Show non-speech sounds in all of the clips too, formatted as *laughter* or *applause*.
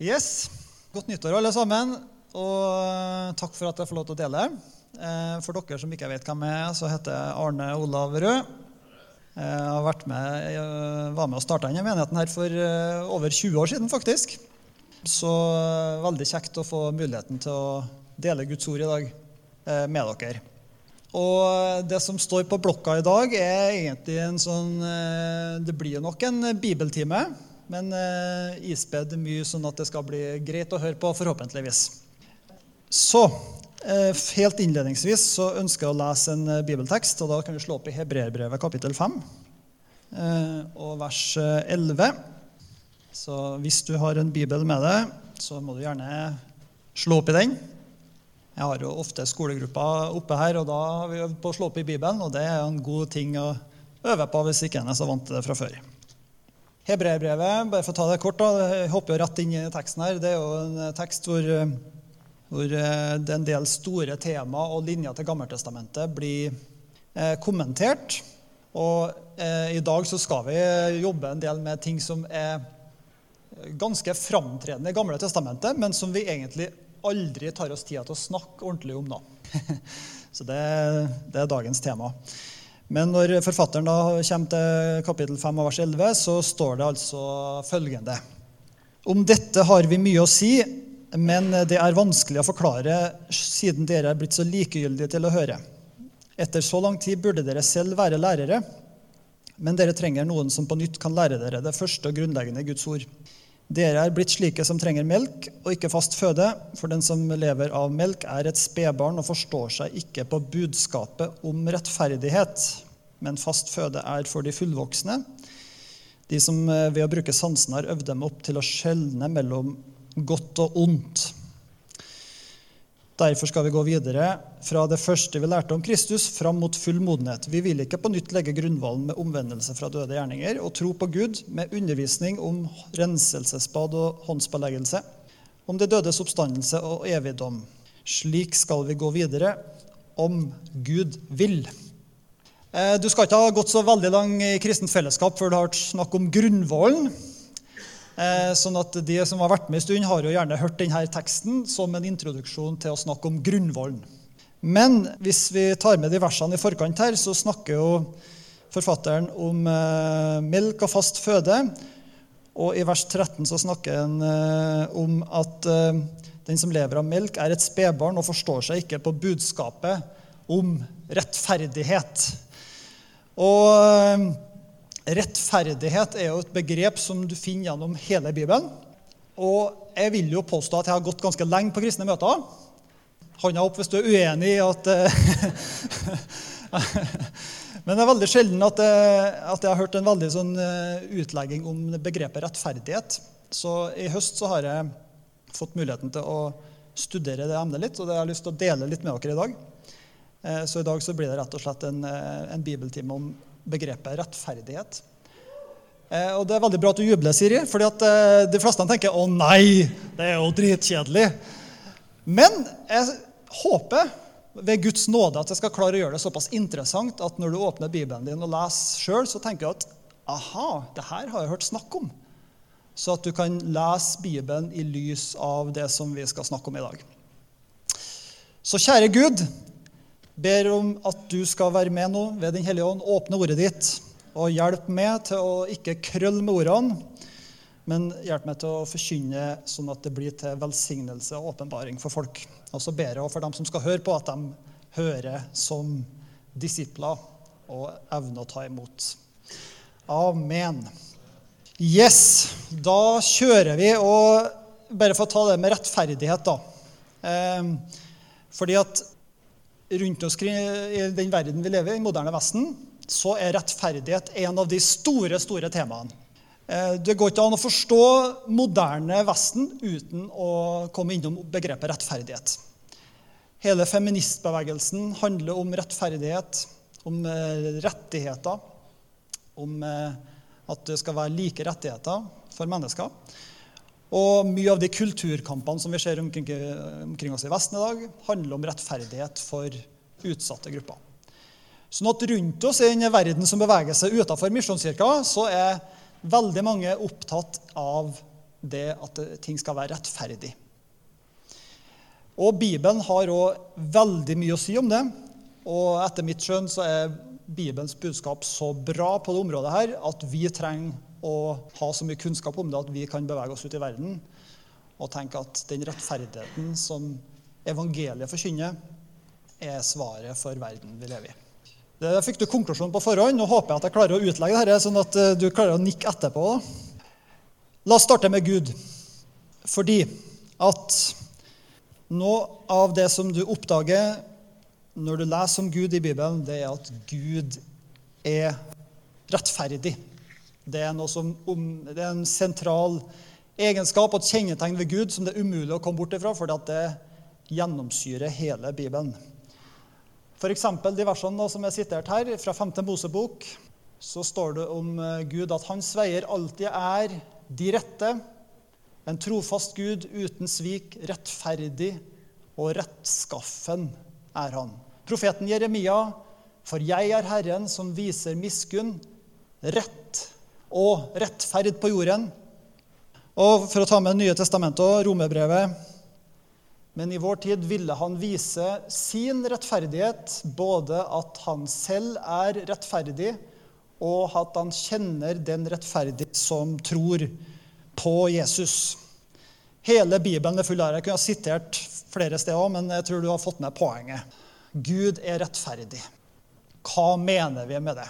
Yes. Godt nyttår, alle sammen. Og eh, takk for at jeg får lov til å dele. Eh, For dere som ikke vet hvem jeg er, så heter jeg Arne Olav Rød. Jeg har jeg var med og starta denne menigheten her for eh, over 20 år siden, faktisk. Så eh, veldig kjekt å få muligheten til å dele Guds ord i dag eh, med dere. Og det som står på blokka i dag, er egentlig en sånn eh, Det blir nok en bibeltime, men eh, ispedd mye sånn at det skal bli greit å høre på, forhåpentligvis. Så eh, helt innledningsvis så ønsker jeg å lese en eh, bibeltekst, og da kan vi slå opp i Hebreerbrevet kapittel 5 eh, og vers eh, 11. Så hvis du har en bibel med deg, så må du gjerne slå opp i den. Jeg har jo ofte skolegrupper oppe her, og da har vi øvd på å slå opp i Bibelen. Og det er en god ting å øve på hvis ikke en er så vant til det fra før. Hebreerbrevet, bare for å ta det kort, da, jeg hopper jo rett inn i teksten her. Det er jo en tekst hvor, hvor det er en del store tema og linjer til Gammeltestamentet blir eh, kommentert. Og eh, i dag så skal vi jobbe en del med ting som er ganske framtredende i Gamle testamentet, men som vi egentlig aldri tar oss tida til å snakke ordentlig om. da. *laughs* Så det, det, er dagens tema. Men når forfatteren da kommer til kapittel 5 av vers 11, så står det altså følgende Om dette har vi mye å si, men det er vanskelig å forklare siden dere er blitt så likegyldige til å høre. Etter så lang tid burde dere selv være lærere, men dere trenger noen som på nytt kan lære dere det første og grunnleggende Guds ord. Dere er blitt slike som trenger melk og ikke fast føde, for den som lever av melk, er et spedbarn og forstår seg ikke på budskapet om rettferdighet, men fast føde er for de fullvoksne, de som ved å bruke sansene har øvd dem opp til å skjelne mellom godt og ondt. Derfor skal vi gå videre fra det første vi lærte om Kristus, fram mot full modenhet. Vi vil ikke på nytt legge grunnvollen med omvendelse fra døde gjerninger og tro på Gud med undervisning om renselsesbad og håndspåleggelse, om det dødes oppstandelse og evigdom. Slik skal vi gå videre, om Gud vil. Du skal ikke ha gått så veldig lang i kristent fellesskap før du har snakk om grunnvollen. Sånn at De som har vært med en stund, har jo gjerne hørt denne teksten som en introduksjon til å snakke om grunnvollen. Men hvis vi tar med de versene i forkant her, så snakker jo forfatteren om melk og fast føde. Og i vers 13 så snakker han om at den som lever av melk, er et spedbarn og forstår seg ikke på budskapet om rettferdighet. Og Rettferdighet er jo et begrep som du finner gjennom hele Bibelen. Og jeg vil jo påstå at jeg har gått ganske lenge på kristne møter. Hånda opp hvis du er uenig i at *laughs* Men det er veldig sjelden at jeg, at jeg har hørt en veldig sånn utlegging om begrepet rettferdighet. Så i høst så har jeg fått muligheten til å studere det emnet litt, og det har jeg lyst til å dele litt med dere i dag. Så i dag så blir det rett og slett en, en bibeltime om begrepet rettferdighet. Eh, og Det er veldig bra at du jubler, Siri, fordi at eh, de fleste tenker å nei, det er jo dritkjedelig. Men jeg håper ved Guds nåde at jeg skal klare å gjøre det såpass interessant at når du åpner Bibelen din og leser sjøl, så tenker du at aha, det her har jeg hørt snakk om. Så at du kan lese Bibelen i lys av det som vi skal snakke om i dag. Så kjære Gud, ber om at du skal være med nå ved Den hellige ånd, åpne ordet ditt og hjelp meg til å ikke krølle med ordene, men hjelp meg til å forkynne sånn at det blir til velsignelse og åpenbaring for folk. Og så ber jeg for dem som skal høre på, at de hører som disipler og evner å ta imot. Amen. Yes, da kjører vi. Og bare for å ta det med rettferdighet, da. Eh, fordi at rundt oss i den verden vi lever i, i moderne Vesten, så er rettferdighet en av de store, store temaene. Det går ikke an å forstå moderne Vesten uten å komme innom begrepet rettferdighet. Hele feministbevegelsen handler om rettferdighet, om rettigheter, om at det skal være like rettigheter for mennesker. Og mye av de kulturkampene som vi ser omkring, omkring oss i Vesten i dag, handler om rettferdighet for utsatte grupper. Sånn at rundt oss i denne verden som beveger seg utenfor Misjonskirka, så er veldig mange opptatt av det at ting skal være rettferdig. Og Bibelen har òg veldig mye å si om det. Og etter mitt skjønn så er Bibelens budskap så bra på det området her at vi trenger å ha så mye kunnskap om det at vi kan bevege oss ut i verden og tenke at den rettferdigheten som evangeliet forkynner, er svaret for verden vi lever i. Det fikk du konklusjonen på forhånd. Nå håper jeg at jeg klarer å utlegge dette, sånn at eh, du klarer å nikke etterpå. La oss starte med Gud. Fordi at noe av det som du oppdager når du leser om Gud i Bibelen, det er at Gud er rettferdig. Det er, som, det er en sentral egenskap og et kjennetegn ved Gud som det er umulig å komme bort ifra, fordi at det gjennomsyrer hele Bibelen. F.eks. de versene som er sitert her, fra 5. Mosebok, så står det om eh, Gud at hans veier alltid er de rette, en trofast Gud uten svik, rettferdig og rettskaffen er han. Profeten Jeremia, for jeg er Herren som viser miskunn, rett og rettferd på jorden. Og for å ta med nye testamentet og romerbrevet Men i vår tid ville han vise sin rettferdighet, både at han selv er rettferdig, og at han kjenner den rettferdige som tror på Jesus. Hele Bibelen er full av. Jeg kunne ha sitert flere steder, men jeg tror du har fått med poenget. Gud er rettferdig. Hva mener vi med det?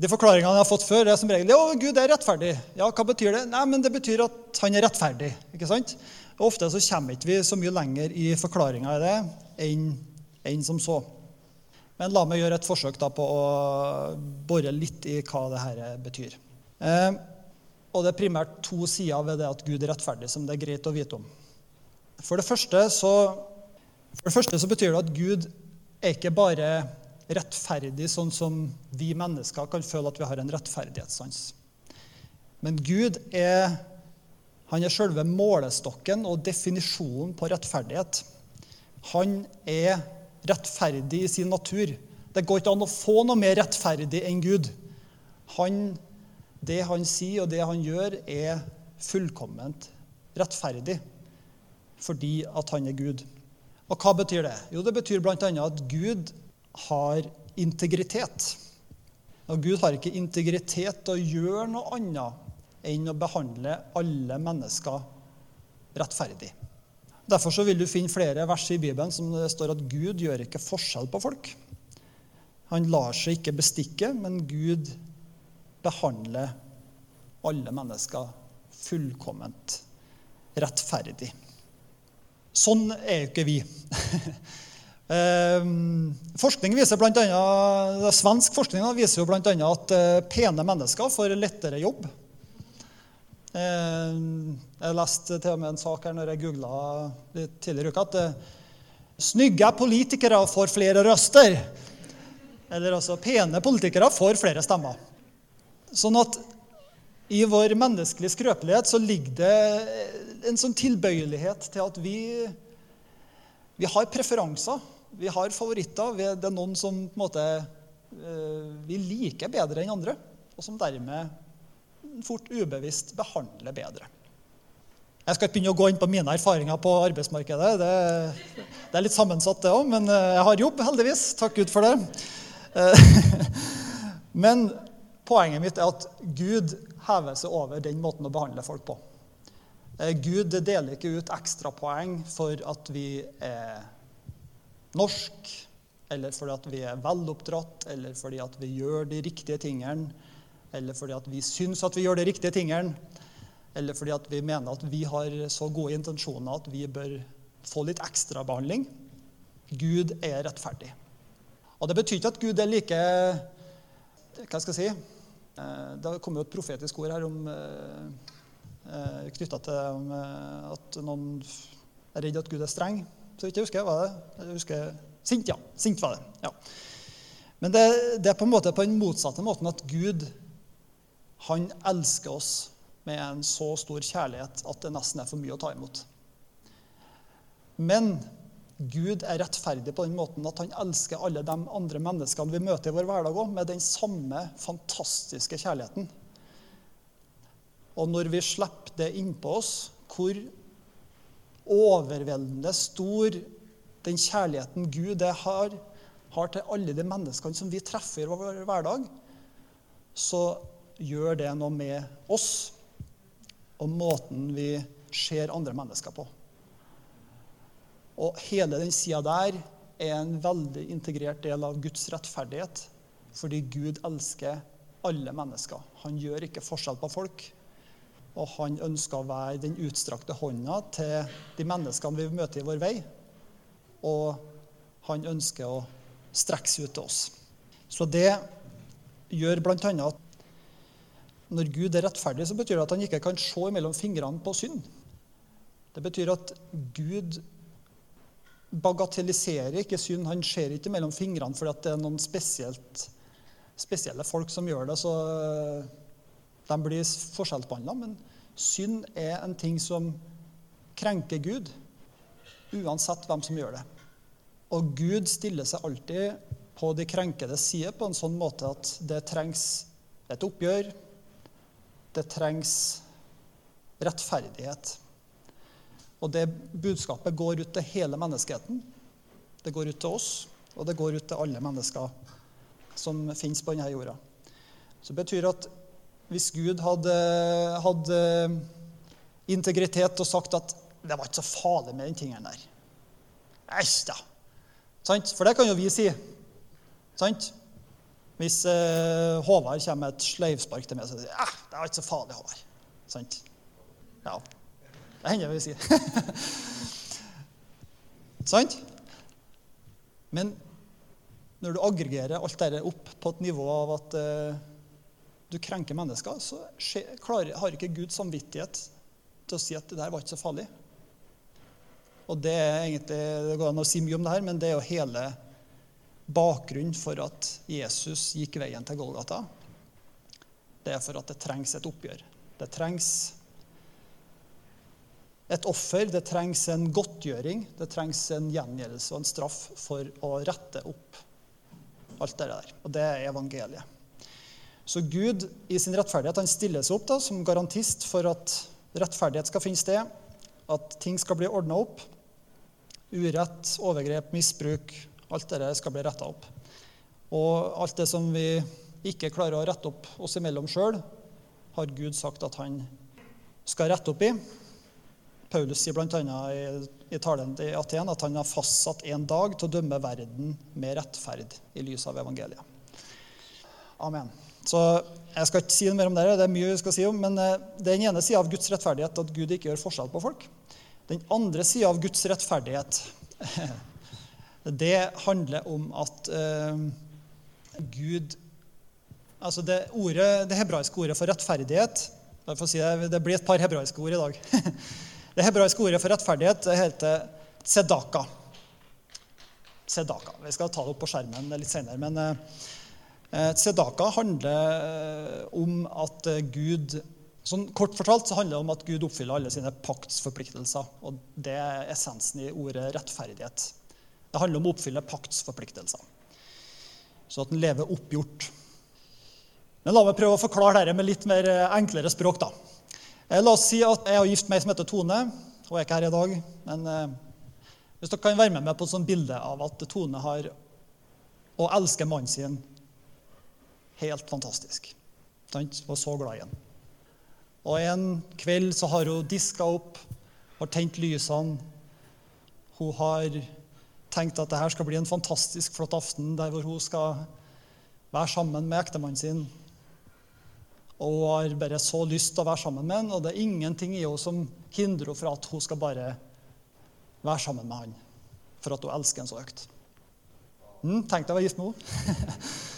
De forklaringene jeg har fått før, er som regel ja, Gud er rettferdig. Ja, Hva betyr det? Nei, men Det betyr at han er rettferdig. ikke sant? Og Ofte så kommer ikke vi så mye lenger i forklaringa i det enn, enn som så. Men la meg gjøre et forsøk da på å bore litt i hva det her betyr. Eh, og det er primært to sider ved det at Gud er rettferdig, som det er greit å vite om. For det første så, det første så betyr det at Gud er ikke bare rettferdig sånn som vi mennesker kan føle at vi har en rettferdighetssans. Men Gud er, han er selve målestokken og definisjonen på rettferdighet. Han er rettferdig i sin natur. Det går ikke an å få noe mer rettferdig enn Gud. Han det han sier, og det han gjør, er fullkomment rettferdig fordi at han er Gud. Og hva betyr det? Jo, det betyr bl.a. at Gud har integritet. Og Gud har ikke integritet til å gjøre noe annet enn å behandle alle mennesker rettferdig. Derfor så vil du finne flere vers i Bibelen som det står at Gud gjør ikke forskjell på folk. Han lar seg ikke bestikke, men Gud behandler alle mennesker fullkomment rettferdig. Sånn er jo ikke vi. *laughs* Ehm, forskning viser blant annet, Svensk forskning viser jo bl.a. at eh, pene mennesker får lettere jobb. Ehm, jeg leste til og med en sak her når jeg googla tidligere i uka at eh, snygge politikere får flere røster. Eller altså pene politikere får flere stemmer. Sånn at i vår menneskelige skrøpelighet så ligger det en sånn tilbøyelighet til at vi, vi har preferanser. Vi har favoritter. Det er noen som på en måte eh, vi liker bedre enn andre, og som dermed fort ubevisst behandler bedre. Jeg skal ikke begynne å gå inn på mine erfaringer på arbeidsmarkedet. Det, det er litt sammensatt, det òg, men eh, jeg har jobb, heldigvis. Takk Gud for det. Eh, *laughs* men Poenget mitt er at Gud hever seg over den måten å behandle folk på. Gud deler ikke ut ekstrapoeng for at vi er norsk, eller fordi at vi er veloppdratt, eller fordi at vi gjør de riktige tingene, eller fordi at vi syns at vi gjør de riktige tingene, eller fordi at vi mener at vi har så gode intensjoner at vi bør få litt ekstrabehandling. Gud er rettferdig. Og Det betyr ikke at Gud er like hva skal jeg si, Eh, det kom jo et profetisk ord her om eh, eh, knytta til at noen er redd at Gud er streng. Så vidt jeg husker, var det. Jeg husker, Sint, ja. Sint var det. ja. Men det, det, er på en måte på den motsatte måten at Gud han elsker oss med en så stor kjærlighet at det nesten er for mye å ta imot. Men Gud er rettferdig på den måten at han elsker alle de andre menneskene vi møter i vår hverdag òg, med den samme fantastiske kjærligheten. Og når vi slipper det innpå oss, hvor overveldende stor den kjærligheten Gud har, har til alle de menneskene som vi treffer i vår hverdag, så gjør det noe med oss og måten vi ser andre mennesker på. Og hele den sida der er en veldig integrert del av Guds rettferdighet. Fordi Gud elsker alle mennesker. Han gjør ikke forskjell på folk. Og han ønsker å være den utstrakte hånda til de menneskene vi møter i vår vei. Og han ønsker å strekke seg ut til oss. Så det gjør bl.a. at når Gud er rettferdig, så betyr det at han ikke kan se mellom fingrene på synd. Det betyr at Gud bagatelliserer ikke synd. Han ser ikke mellom fingrene fordi det er noen spesielle folk som gjør det, så de blir forskjellsbehandla. Men synd er en ting som krenker Gud, uansett hvem som gjør det. Og Gud stiller seg alltid på de krenkedes side på en sånn måte at det trengs et oppgjør. Det trengs rettferdighet. Og det budskapet går ut til hele menneskeheten. Det går ut til oss, og det går ut til alle mennesker som finnes på denne jorda. Så det betyr at hvis Gud hadde, hadde integritet og sagt at det var ikke så farlig med den tingen der Æsj, da. For det kan jo vi si. Sant? Hvis eh, Håvard kommer med et sleivspark til meg så sier eh, det var ikke så farlig, Håvard. Sant? Ja. Det hender vi sier. *laughs* Sant? Men når du aggregerer alt dette opp på et nivå av at uh, du krenker mennesker, så har ikke Gud samvittighet til å si at det der var ikke så farlig. Og Det er egentlig, det går an å si mye om det her, men det er jo hele bakgrunnen for at Jesus gikk veien til Golgata. Det er for at det trengs et oppgjør. Det trengs et offer. Det trengs en godtgjøring, det trengs en gjengjeldelse og en straff for å rette opp alt det der. Og det er evangeliet. Så Gud i sin rettferdighet han stiller seg opp da, som garantist for at rettferdighet skal finne sted, at ting skal bli ordna opp. Urett, overgrep, misbruk, alt dette skal bli retta opp. Og alt det som vi ikke klarer å rette opp oss imellom sjøl, har Gud sagt at han skal rette opp i. Paulus sier bl.a. I, i talen til Aten at han har fastsatt en dag til å dømme verden med rettferd i lys av evangeliet. Amen. Så Jeg skal ikke si noe mer om det, det er mye vi skal si om, men eh, det er den ene sida av Guds rettferdighet at Gud ikke gjør forskjell på folk. Den andre sida av Guds rettferdighet *laughs* det handler om at uh, Gud Altså det, ordet, det hebraiske ordet for rettferdighet si det, det blir et par hebraiske ord i dag. *laughs* Det hebraiske ordet for rettferdighet det heter tzedaka. tzedaka. Vi skal ta det opp på skjermen litt senere. Men eh, tzedaka handler eh, om at Gud sånn Kort fortalt så handler det om at Gud oppfyller alle sine paktsforpliktelser. Og det er essensen i ordet rettferdighet. Det handler om å oppfylle paktsforpliktelser. Så at en lever oppgjort. Men la meg prøve å forklare dette med litt mer eh, enklere språk. da. Eh, la oss si at jeg har gift meg som heter Tone. Hun er ikke her i dag. Men eh, hvis dere kan være med meg på et sånt bilde av at Tone har og elsker mannen sin helt fantastisk. Sant? Var så glad i ham. Og en kveld så har hun diska opp, har tent lysene. Hun har tenkt at dette skal bli en fantastisk flott aften der hvor hun skal være sammen med ektemannen sin og hun har bare så lyst til å være sammen med ham, og det er ingenting i henne som hindrer henne fra at hun skal bare være sammen med han, for at hun elsker ham så høyt. Mm, Tenk deg å være gift med henne. *laughs*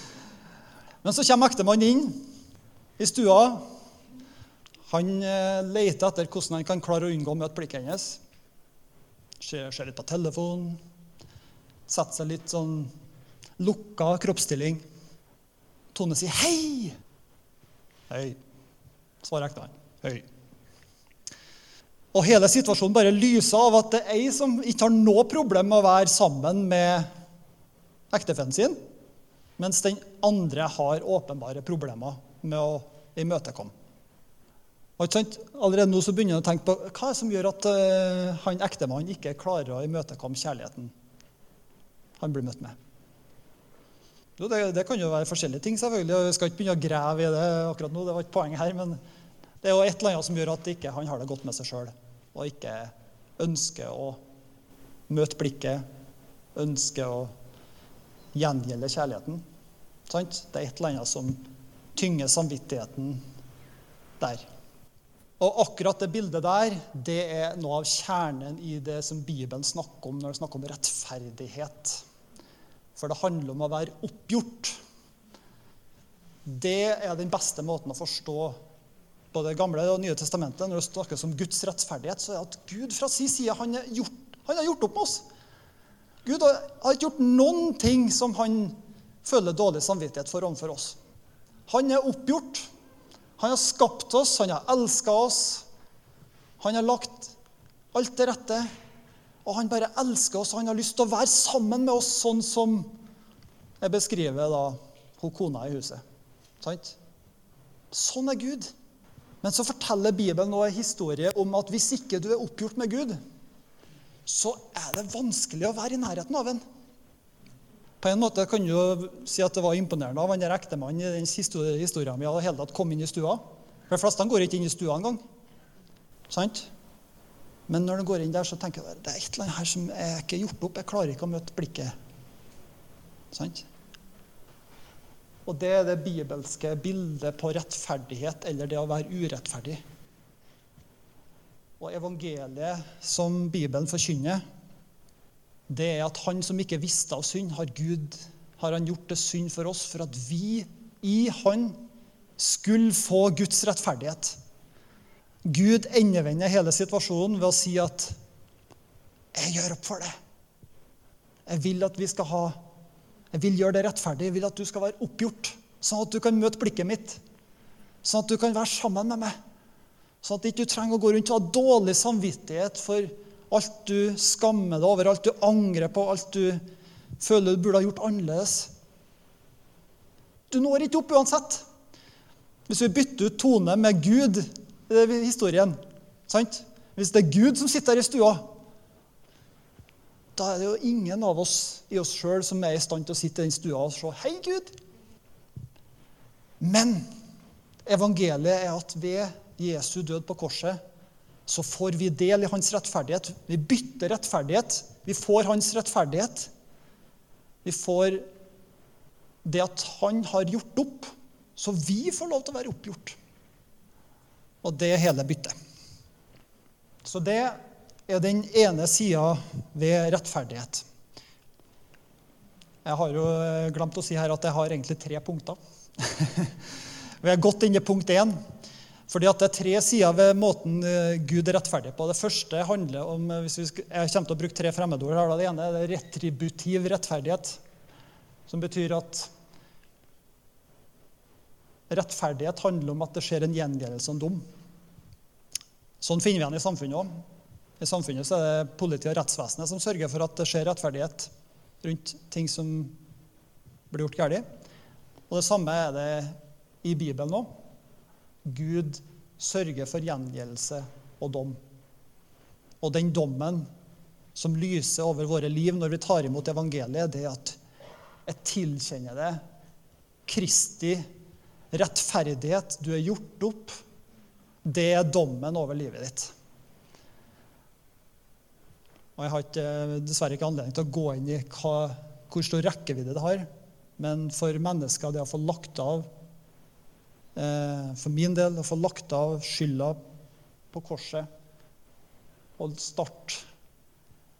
Men så kommer ektemannen inn i stua. Han eh, leter etter hvordan han kan klare å unngå å møte blikket hennes. Ser, litt på telefonen, setter seg litt sånn lukka kroppsstilling. Tone sier 'hei'. 'Hei', Svarer ektemannen. 'Hei'. Og hele situasjonen bare lyser av at det er ei som ikke har noe problem med å være sammen med ektefellen sin, mens den andre har åpenbare problemer med å imøtekomme. Allerede nå så begynner jeg å tenke på hva som gjør at uh, han ektemannen ikke klarer å imøtekomme kjærligheten han blir møtt med. Jo, det, det, kan jo være forskjellige ting, selvfølgelig. Jeg skal ikke begynne å grave i det akkurat nå. det var ikke poenget her, Men det er jo et eller annet som gjør at ikke han har det godt med seg sjøl, og ikke ønsker å møte blikket, ønsker å gjengjelde kjærligheten. Sant? Det er et eller annet som tynger samvittigheten der. Og akkurat det bildet der det er noe av kjernen i det som Bibelen snakker om når det snakker om rettferdighet. For det handler om å være oppgjort. Det er den beste måten å forstå både Det gamle og Nye testamentet. Når det snakkes om Guds rettferdighet, så er det at Gud fra sin side han, gjort, han har gjort opp med oss. Gud har ikke gjort noen ting som han føler dårlig samvittighet for overfor oss. Han er oppgjort. Han har skapt oss, han har elska oss. Han har lagt alt til rette. Og han bare elsker oss, og han har lyst til å være sammen med oss, sånn som jeg beskriver da hun kona i huset. Sant? Sånn er Gud. Men så forteller Bibelen nå en historie om at hvis ikke du er oppgjort med Gud, så er det vanskelig å være i nærheten av ham. På en måte kan du si at det var imponerende av han ektemannen i den siste historien vi hadde hele tatt kom inn i stua. For De fleste går ikke inn i stua engang. Sant? Men når de går inn der, så tenker jeg det er et eller annet her som er ikke gjort opp. Jeg klarer ikke å møte blikket. Sant? Og det er det bibelske bildet på rettferdighet, eller det å være urettferdig. Og evangeliet som Bibelen forkynner, det er at han som ikke visste av synd, har Gud har han gjort det synd for oss, for at vi i han skulle få Guds rettferdighet. Gud endevender hele situasjonen ved å si at 'Jeg gjør opp for det'. Jeg vil at vi skal ha Jeg vil gjøre det rettferdig. Jeg vil at du skal være oppgjort, sånn at du kan møte blikket mitt. Sånn at du kan være sammen med meg. Sånn at du ikke trenger å gå rundt og ha dårlig samvittighet for alt du skammer deg over, alt du angrer på, alt du føler du burde ha gjort annerledes. Du når ikke opp uansett. Hvis vi bytter ut Tone med Gud i historien sant? Hvis det er Gud som sitter her i stua, da er det jo ingen av oss i oss sjøl som er i stand til å sitte i den stua og se 'Hei, Gud'. Men evangeliet er at ved Jesu død på korset så får vi del i hans rettferdighet. Vi bytter rettferdighet. Vi får hans rettferdighet. Vi får det at han har gjort opp, så vi får lov til å være oppgjort. Og det hele byttet. Så det er den ene sida ved rettferdighet. Jeg har jo glemt å si her at jeg har egentlig tre punkter. *laughs* Vi er godt inne i punkt én. Fordi at Det er tre sider ved måten eh, Gud er rettferdig på. Det første handler om eh, hvis vi skal, Jeg kommer til å bruke tre fremmedord. her. Det ene er retributiv rettferdighet, som betyr at rettferdighet handler om at det skjer en gjengjeldelse og en dom. Sånn finner vi igjen i samfunnet òg. I samfunnet er det politiet og rettsvesenet som sørger for at det skjer rettferdighet rundt ting som blir gjort galt. Og det samme er det i Bibelen òg. Gud sørger for gjengjeldelse og dom. Og den dommen som lyser over våre liv når vi tar imot evangeliet, det er at jeg tilkjenner det Kristi rettferdighet. Du er gjort opp. Det er dommen over livet ditt. Og Jeg har ikke, dessverre ikke anledning til å gå inn i hva, hvor stor rekkevidde det har. Men for mennesker, det å få lagt av Eh, for min del å få lagt av skylda på korset. Og start,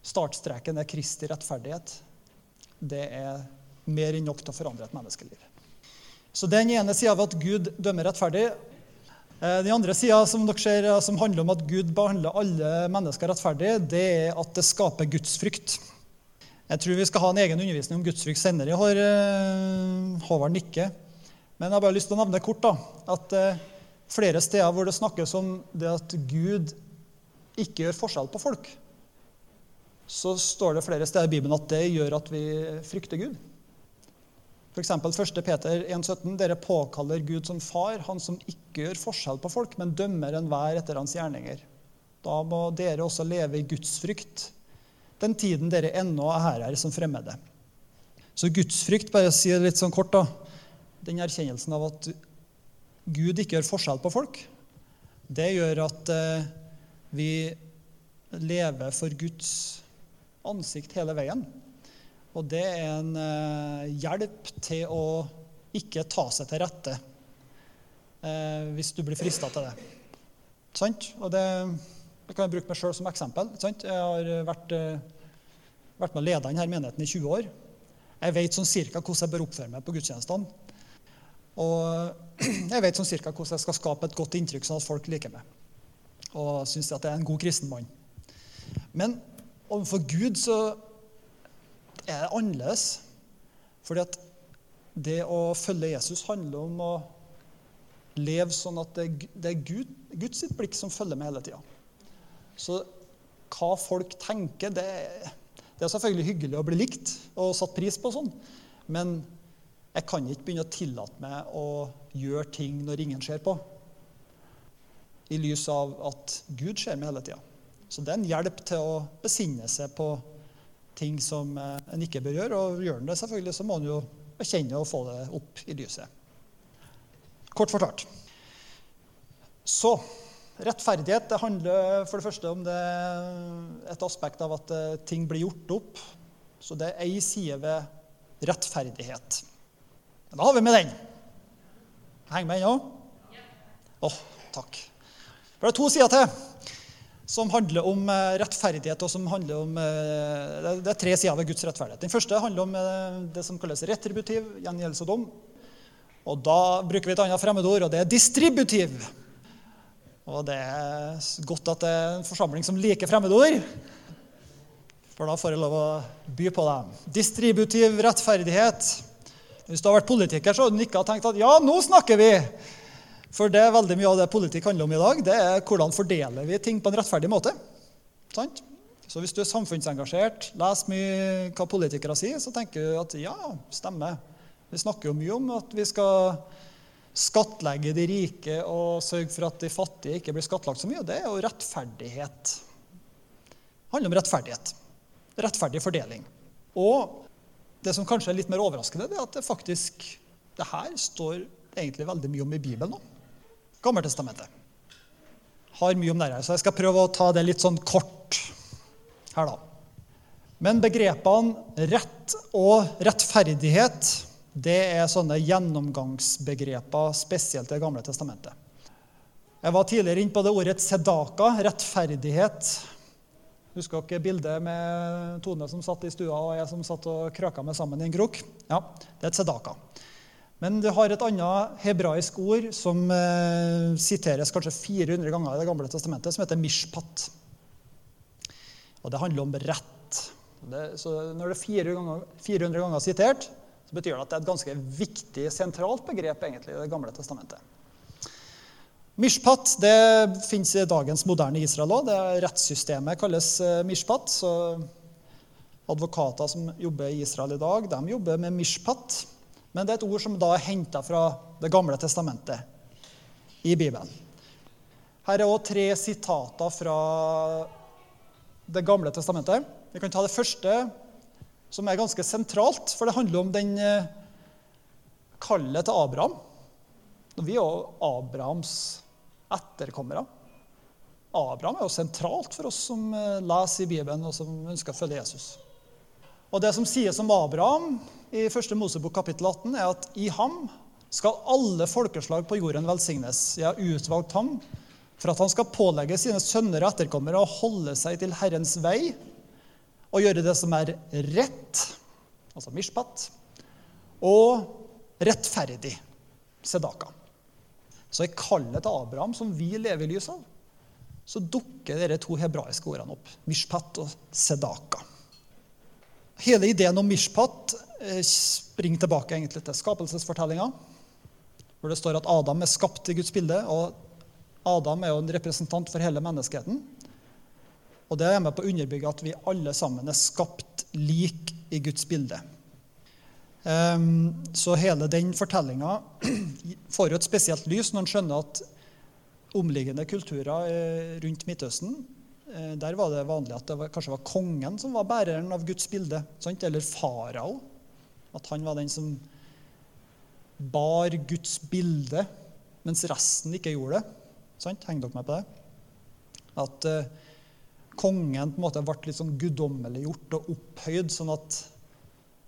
startstreken er Kristi rettferdighet. Det er mer enn nok til å forandre et menneskeliv. Så den ene sida av at Gud dømmer rettferdig. Eh, den andre sida som, som handler om at Gud behandler alle mennesker rettferdig, det er at det skaper gudsfrykt. Jeg tror vi skal ha en egen undervisning om gudsfrykt senere. Jeg har eh, Håvard nikker. Men jeg har bare lyst til å nevne kort da, at eh, flere steder hvor det snakkes om det at Gud ikke gjør forskjell på folk, så står det flere steder i Bibelen at det gjør at vi frykter Gud. F.eks. 1. Peter 1,17.: Dere påkaller Gud som far, han som ikke gjør forskjell på folk, men dømmer enhver etter hans gjerninger. Da må dere også leve i gudsfrykt den tiden dere ennå er her, her som fremmede. Så gudsfrykt, bare si det litt sånn kort, da, den erkjennelsen av at Gud ikke gjør forskjell på folk, det gjør at eh, vi lever for Guds ansikt hele veien. Og det er en eh, hjelp til å ikke ta seg til rette eh, hvis du blir frista til det. Sant? Og det, det kan jeg bruke meg sjøl som eksempel. Sant? Jeg har vært, vært med å lede denne menigheten i 20 år. Jeg vet sånn cirka hvordan jeg bør oppføre meg på gudstjenestene. Og jeg vet sånn cirka hvordan jeg skal skape et godt inntrykk, sånn at folk liker meg. Og syns at jeg er en god kristen mann. Men overfor Gud så er det annerledes. Fordi at det å følge Jesus handler om å leve sånn at det er Gud, Guds blikk som følger med hele tida. Så hva folk tenker, det, det, er selvfølgelig hyggelig å bli likt og satt pris på sånn. Men jeg kan ikke begynne å tillate meg å gjøre ting når ingen ser på. I lys av at Gud ser meg hele tida. Så det er en hjelp til å besinne seg på ting som eh, en ikke bør gjøre. Og gjør en det, selvfølgelig, så må en jo erkjenne og få det opp i lyset. Kort fortalt. Så rettferdighet det handler for det første om det, et aspekt av at eh, ting blir gjort opp. Så det er ei side ved rettferdighet. Da har vi med den. Henger med ennå? Å, oh, takk. For det er to sider til som handler om eh, rettferdighet. og som handler om, eh, Det er tre sider ved Guds rettferdighet. Den første handler om eh, det som kalles retributiv, gjengjeldelse og dom. Og da bruker vi et annet fremmedord, og det er distributiv. Og det er godt at det er en forsamling som liker fremmedord. For da får jeg lov å by på dem. Distributiv rettferdighet. Hvis du har vært politiker, så har du og tenkt at ja, nå snakker vi! For det er veldig mye av det politikk handler om i dag, det er hvordan fordeler vi ting på en rettferdig måte. Sant? Så hvis du er samfunnsengasjert, leser mye hva politikere sier, så tenker du at ja, stemmer. Vi snakker jo mye om at vi skal skattlegge de rike og sørge for at de fattige ikke blir skattlagt så mye. Og det er jo rettferdighet. Det handler om rettferdighet. Rettferdig fordeling. Og det som kanskje er litt mer overraskende, det er at det faktisk det her står egentlig veldig mye om i Bibelen. nå. Gammeltestamentet. Har mye om det her, så jeg skal prøve å ta det litt sånn kort her, da. Men begrepene rett og rettferdighet det er sånne gjennomgangsbegreper, spesielt i Det gamle testamentet. Jeg var tidligere inne på det ordet sedaka, rettferdighet. Husker dere bildet med Tone som satt i stua, og jeg som satt og krøka meg sammen i en krok? Ja, det er et sedaka. Men det har et annet hebraisk ord som eh, siteres kanskje 400 ganger i Det gamle testamentet, som heter mishpat. Og det handler om rett. Det, så når det er 400 ganger, 400 ganger sitert, så betyr det at det er et ganske viktig, sentralt begrep egentlig i Det gamle testamentet. Mishpat det fins i dagens moderne Israel òg. Rettssystemet kalles eh, mishpat. så Advokater som jobber i Israel i dag, de jobber med mishpat. Men det er et ord som da er henta fra Det gamle testamentet i Bibelen. Her er òg tre sitater fra Det gamle testamentet. Vi kan ta det første, som er ganske sentralt, for det handler om den eh, kallet til Abraham. Vi er jo Abrahams etterkommere. Abraham er jo sentralt for oss som eh, leser i Bibelen og som ønsker å følge Jesus. Og Det som sies om Abraham i 1. Mosebok kapittel 18, er at i ham skal alle folkeslag på jorden velsignes. Jeg har utvalgt ham for at han skal pålegge sine sønner og etterkommere å holde seg til Herrens vei og gjøre det som er rett, altså mishpat, og rettferdig, sedaka. Så i kallet til Abraham, som vi lever i lys av, så dukker disse to hebraiske ordene opp. Mishpat og sedaka. Hele ideen om mishpat eh, springer tilbake egentlig til skapelsesfortellinga, hvor det står at Adam er skapt i Guds bilde. og Adam er jo en representant for hele menneskeheten. Og Det er med på å underbygge at vi alle sammen er skapt lik i Guds bilde. Ehm, så hele den fortellinga *clears throat* får jo et spesielt lys når en skjønner at omliggende kulturer eh, rundt Midtøsten eh, der var det vanlig at det kanskje var kongen som var bæreren av Guds bilde. Sant? Eller farao. At han var den som bar Guds bilde, mens resten ikke gjorde det. Sant? Henger dere med på det? At eh, kongen på en måte ble litt sånn guddommeliggjort og opphøyd, sånn at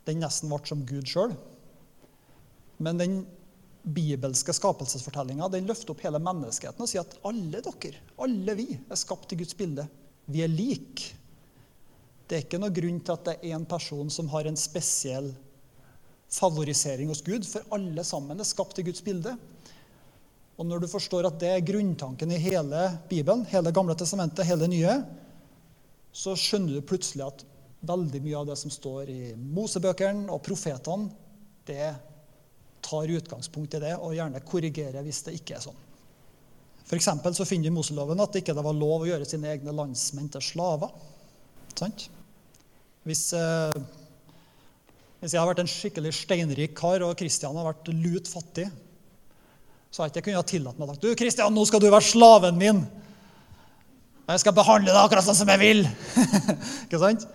den nesten ble som Gud sjøl. Men den bibelske skapelsesfortellinga løfter opp hele menneskeheten og sier at alle dere, alle vi, er skapt i Guds bilde. Vi er like. Det er ikke noe grunn til at det er én person som har en spesiell favorisering hos Gud, for alle sammen er skapt i Guds bilde. Og når du forstår at det er grunntanken i hele Bibelen, hele Gamle testamentet, hele Nye, så skjønner du plutselig at veldig mye av det som står i Mosebøkene og profetene, det tar utgangspunkt i det og gjerne korrigerer hvis det ikke er sånn. For så finner vi i Moseloven at det ikke var lov å gjøre sine egne landsmenn til slaver. Sant? Hvis, eh, hvis, jeg har vært en skikkelig steinrik kar, og Kristian har vært lut fattig, så har jeg ikke kunnet tillate meg å si du, Kristian, nå skal du være slaven min. Og jeg skal behandle deg akkurat sånn som jeg vil. *laughs* ikke sant?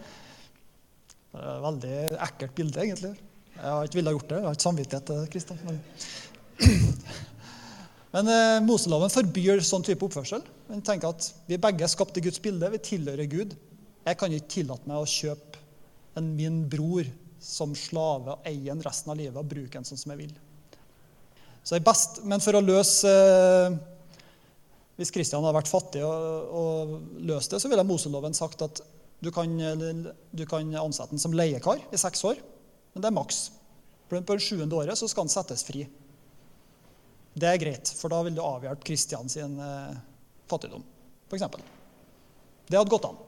Det er et veldig ekkelt bilde, egentlig. Jeg har ikke villet gjort det. Jeg har ikke samvittighet til det. Kristian. Men, *clears throat* men eh, Moseloven forbyr sånn type oppførsel. Den tenker at Vi begge er skapt i Guds bilde. Vi tilhører Gud. Jeg kan ikke tillate meg å kjøpe en min bror som slave og eie en resten av livet og bruke en sånn som jeg vil. Så jeg best, Men for å løse eh, Hvis Kristian hadde vært fattig og, og løst det, så ville Moseloven sagt at du kan, du kan ansette den som leiekar i seks år, men det er maks. På det sjuende året så skal han settes fri. Det er greit, for da vil du avhjelpe Kristian sin eh, fattigdom, f.eks. Det hadde gått an.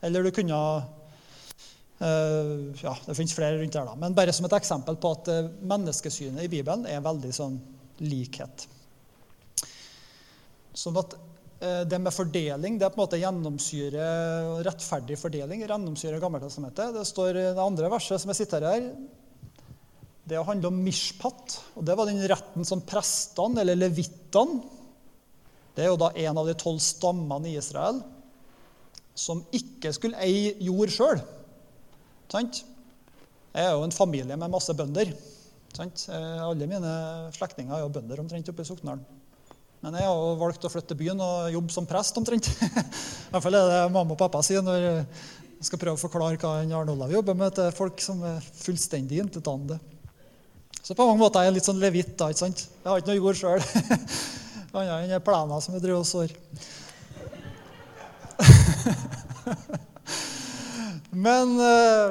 Eller du kunne eh, Ja, det finnes flere rundt der, da. Men bare som et eksempel på at eh, menneskesynet i Bibelen er veldig sånn likhet. Sånn at det med fordeling det er på en måte gjennomsyre rettferdig fordeling. gjennomsyre Gammeltestamentet. Det står i det andre verset som jeg sitter her. Det handler om mishpat. og Det var den retten som prestene, eller levittene Det er jo da en av de tolv stammene i Israel som ikke skulle eie jord sjøl. Jeg er jo en familie med masse bønder. Sant? Eh, alle mine slektninger er jo bønder omtrent oppe i Sokndalen. Men jeg har valgt å flytte til byen og jobbe som prest omtrent. *laughs* I hvert fall er det mamma og pappa sier når jeg skal prøve å forklare hva Arne Olav jobber med til folk som er fullstendig intetanende. Så på mange måter er jeg litt sånn levitt. da, ikke sant? Jeg har ikke noe jord sjøl. *laughs* Annet enn plena som jeg driver og sår. *laughs* Men uh,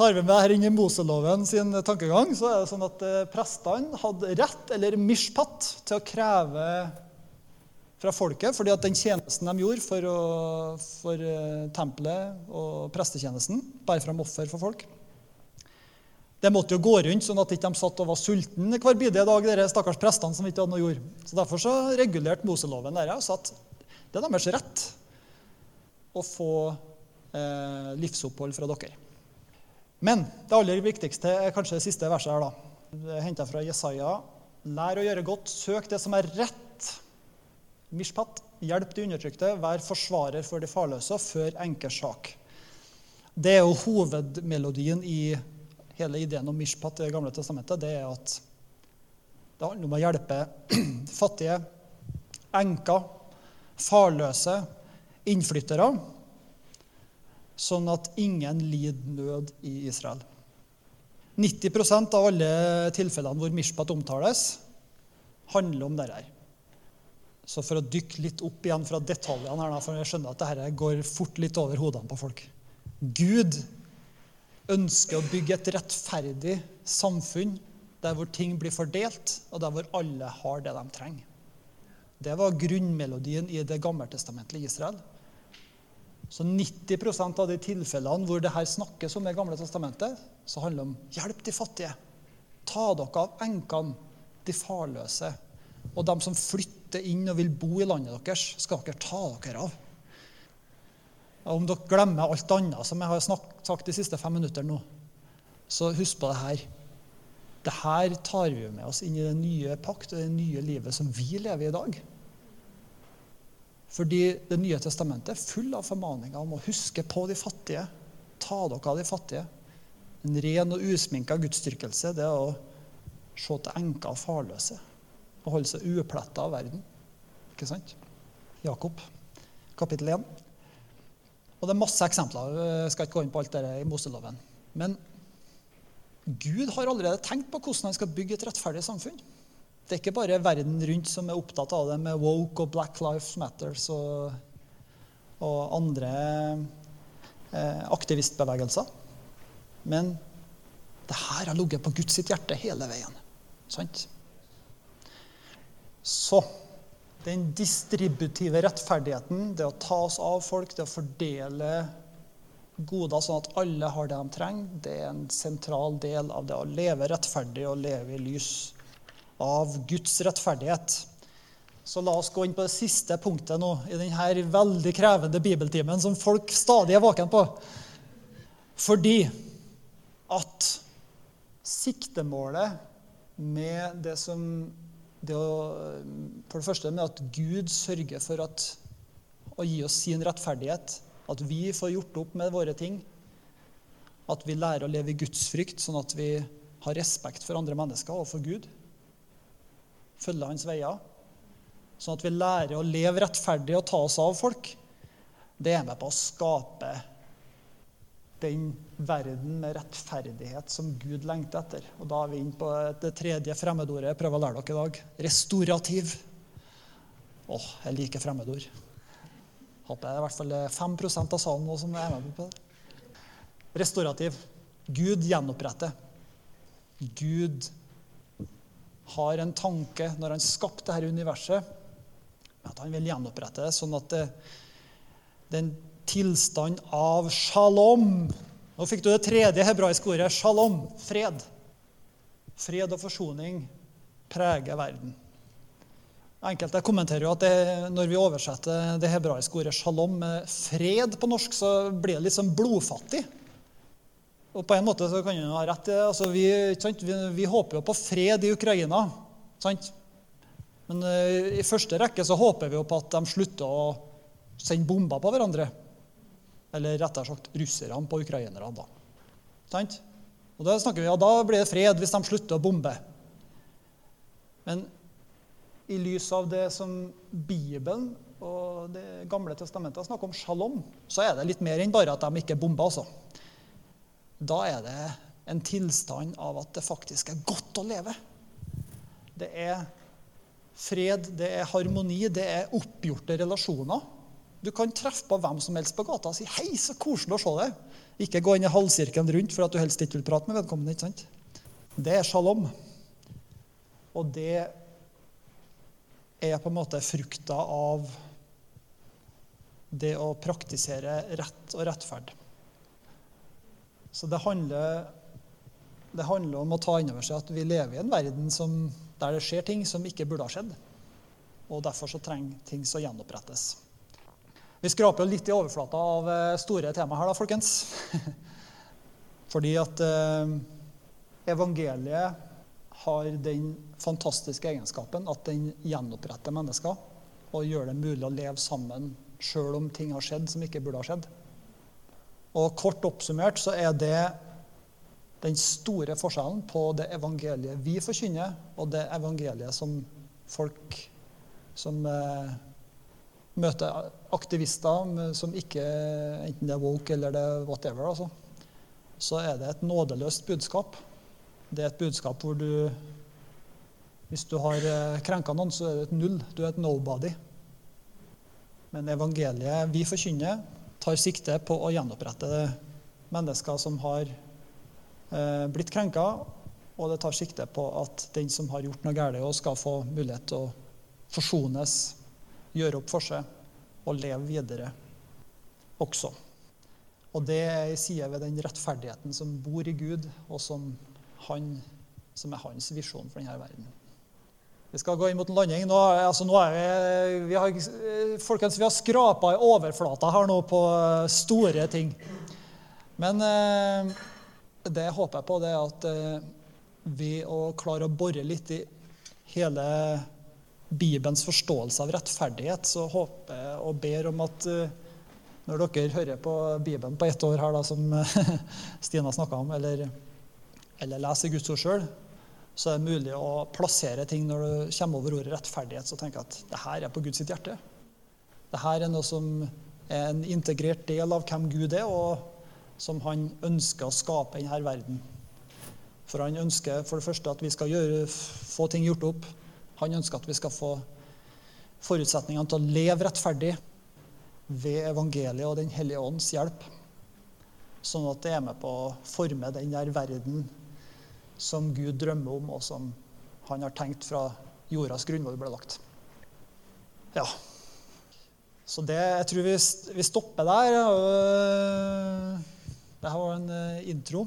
Tar vi med i Moseloven sin tankegang, så er det sånn at eh, prestene hadde rett, eller mishpat, til å kreve fra folket, fordi at den tjenesten de gjorde for, å, for uh, tempelet og prestetjenesten, bære fram offer for folk Det måtte jo gå rundt sånn at de ikke satt og var sultne hver bidige dag, dere stakkars prestene som ikke hadde noe jord. Så Derfor så regulerte Moseloven dette og sa at det er deres rett å få eh, livsopphold fra dere. Men det aller viktigste er kanskje det siste verset her. da. Det er Henta fra Jesaja. Lær å gjøre godt, søk det som er rett. Mishpat, hjelp de undertrykte, vær forsvarer for de farløse, før enkers. Det er jo hovedmelodien i hele ideen om mishpat i Det gamle testamentet. Det er at det handler om å hjelpe *clears throat* fattige, enker, farløse, innflyttere sånn at ingen lider nød i Israel. 90% av alle tilfellene hvor Mishpat omtales, handler om dette. Så for å dykke litt opp igjen fra detaljene her, for jeg skjønner at dette går fort litt over hodene på folk. Gud ønsker å bygge et rettferdig samfunn der hvor ting blir fordelt, og der hvor alle har det de trenger. Det var grunnmelodien i det gammeltestamentlige Israel. Så 90% av de tilfellene hvor det her snakkes om det gamle testamentet, så handler det om hjelp de fattige. Ta dere av enkene, de farløse. Og dem som flytter inn og vil bo i landet deres, skal dere ta dere av. Om dere glemmer alt annet som jeg har sagt de siste fem minutter nå, Så husk på det her. Det her tar vi med oss inn i den nye pakt og det nye livet som vi lever i i dag. Fordi Det nye testamentet er full av formaninger om å huske på de fattige. Ta dere av de fattige. En ren og usminka gudsdyrkelse er å se til enker og farløse. Og holde seg upletta av verden. Ikke sant? Jakob, kapittel 1. Og det er masse eksempler. Jeg skal ikke gå inn på alt det i Moseloven. Men Gud har allerede tenkt på hvordan han skal bygge et rettferdig samfunn. Det er ikke bare verden rundt som er opptatt av det med woke og Black Lives Matters og, og andre eh, aktivistbevegelser. Men det her har ligget på Guds sitt hjerte hele veien. Sant? Så den distributive rettferdigheten, det å ta oss av folk, det å fordele goder sånn at alle har det de trenger, det er en sentral del av det å leve rettferdig og leve i lys av Guds rettferdighet. Så la oss gå inn på det siste punktet nå i denne veldig krevende bibeltimen som folk stadig er våken på. Fordi at siktemålet med det som det å, For det første med at Gud sørger for at, å gi oss sin rettferdighet. At vi får gjort opp med våre ting. At vi lærer å leve i Guds frykt, sånn at vi har respekt for andre mennesker og for Gud følge hans veier. Sånn at vi lærer å leve rettferdig og ta oss av folk. Det er med på å skape den verden med rettferdighet som Gud lengter etter. Og Da er vi inne på det tredje fremmedordet jeg prøver å lære dere i dag. Restaurativ. Åh, jeg liker fremmedord. Håper det er i hvert fall 5% av salen nå som er med på det. Restaurativ. Gud gjenoppretter. Gud har en tanke når han skapte dette universet, at han vil gjenopprette det sånn at det, den tilstand av shalom Nå fikk du det tredje hebraiske ordet shalom fred. Fred og forsoning preger verden. Enkelte kommenterer jo at det, når vi oversetter det hebraiske ordet shalom med fred på norsk, så blir det sånn blodfattig. Og på en måte så kan han ha rett. Altså, vi, vi, vi, håper jo på fred i Ukraina. Sant? Men uh, i første rekke så håper vi jo på at de slutter å sende bomber på hverandre. Eller rettere sagt russerne på ukrainerne. da. Sant? Og Da snakker vi, ja, da blir det fred hvis de slutter å bombe. Men i lys av det som Bibelen og Det gamle testamentet snakker om shalom, så er det litt mer enn bare at de ikke bomber. altså da er det en tilstand av at det faktisk er godt å leve. Det er fred, det er harmoni, det er oppgjorte relasjoner. Du kan treffe på hvem som helst på gata og si 'Hei, så koselig å se deg'. Ikke gå inn i halvsirkelen rundt for at du helst ikke vil prate med vedkommende. ikke sant? Det er shalom. Og det er på en måte frukta av det å praktisere rett og rettferd. Så det handler, det handler om å ta inn over seg at vi lever i en verden som, der det skjer ting som ikke burde ha skjedd. Og derfor så trenger ting så gjenopprettes. Vi skraper litt i overflata av eh, store tema her, da, folkens. *laughs* Fordi at eh, evangeliet har den fantastiske egenskapen at den gjenoppretter mennesker og gjør det mulig å leve sammen sjøl om ting har skjedd som ikke burde ha skjedd. Og kort oppsummert så er det den store forskjellen på det evangeliet vi forkynner, og det evangeliet som folk som eh, møter aktivister som ikke Enten det er woke eller det er whatever, altså, så er det et nådeløst budskap. Det er et budskap hvor du Hvis du har eh, krenka noen, så er det et null. Du er et nobody. Men evangeliet vi forkynner, tar sikte på å gjenopprette mennesker som har eh, blitt krenka, og det tar sikte på at den som har gjort noe galt, skal få mulighet til å forsones, gjøre opp for seg og leve videre også. Og det er en side ved den rettferdigheten som bor i Gud, og som, han, som er hans visjon for denne verden. Vi skal gå inn mot en landing. Nå, altså, nå er vi, vi har, folkens, vi har skrapa i overflata her nå på store ting. Men eh, det jeg håper på, det er at eh, vi å klare å bore litt i hele Bibelens forståelse av rettferdighet, så håper jeg og ber om at eh, når dere hører på Bibelen på ett år her, da, som *laughs* Stina snakka om, eller, eller leser Guds ord sjøl, så er det mulig å plassere ting når du kommer over ordet rettferdighet, så tenker jeg at det her er på Guds hjerte. Det her er noe som er en integrert del av hvem Gud er, og som han ønsker å skape i denne verden. For han ønsker for det første at vi skal gjøre, få ting gjort opp. Han ønsker at vi skal få forutsetningene til å leve rettferdig ved evangeliet og Den hellige ånds hjelp. Sånn at det er med på å forme den der verden som Gud drømmer om, og som han har tenkt fra jordas grunnvoll ble lagt. Ja. Så det, jeg tror vi, vi stopper der. Øh, Dette var en øh, intro.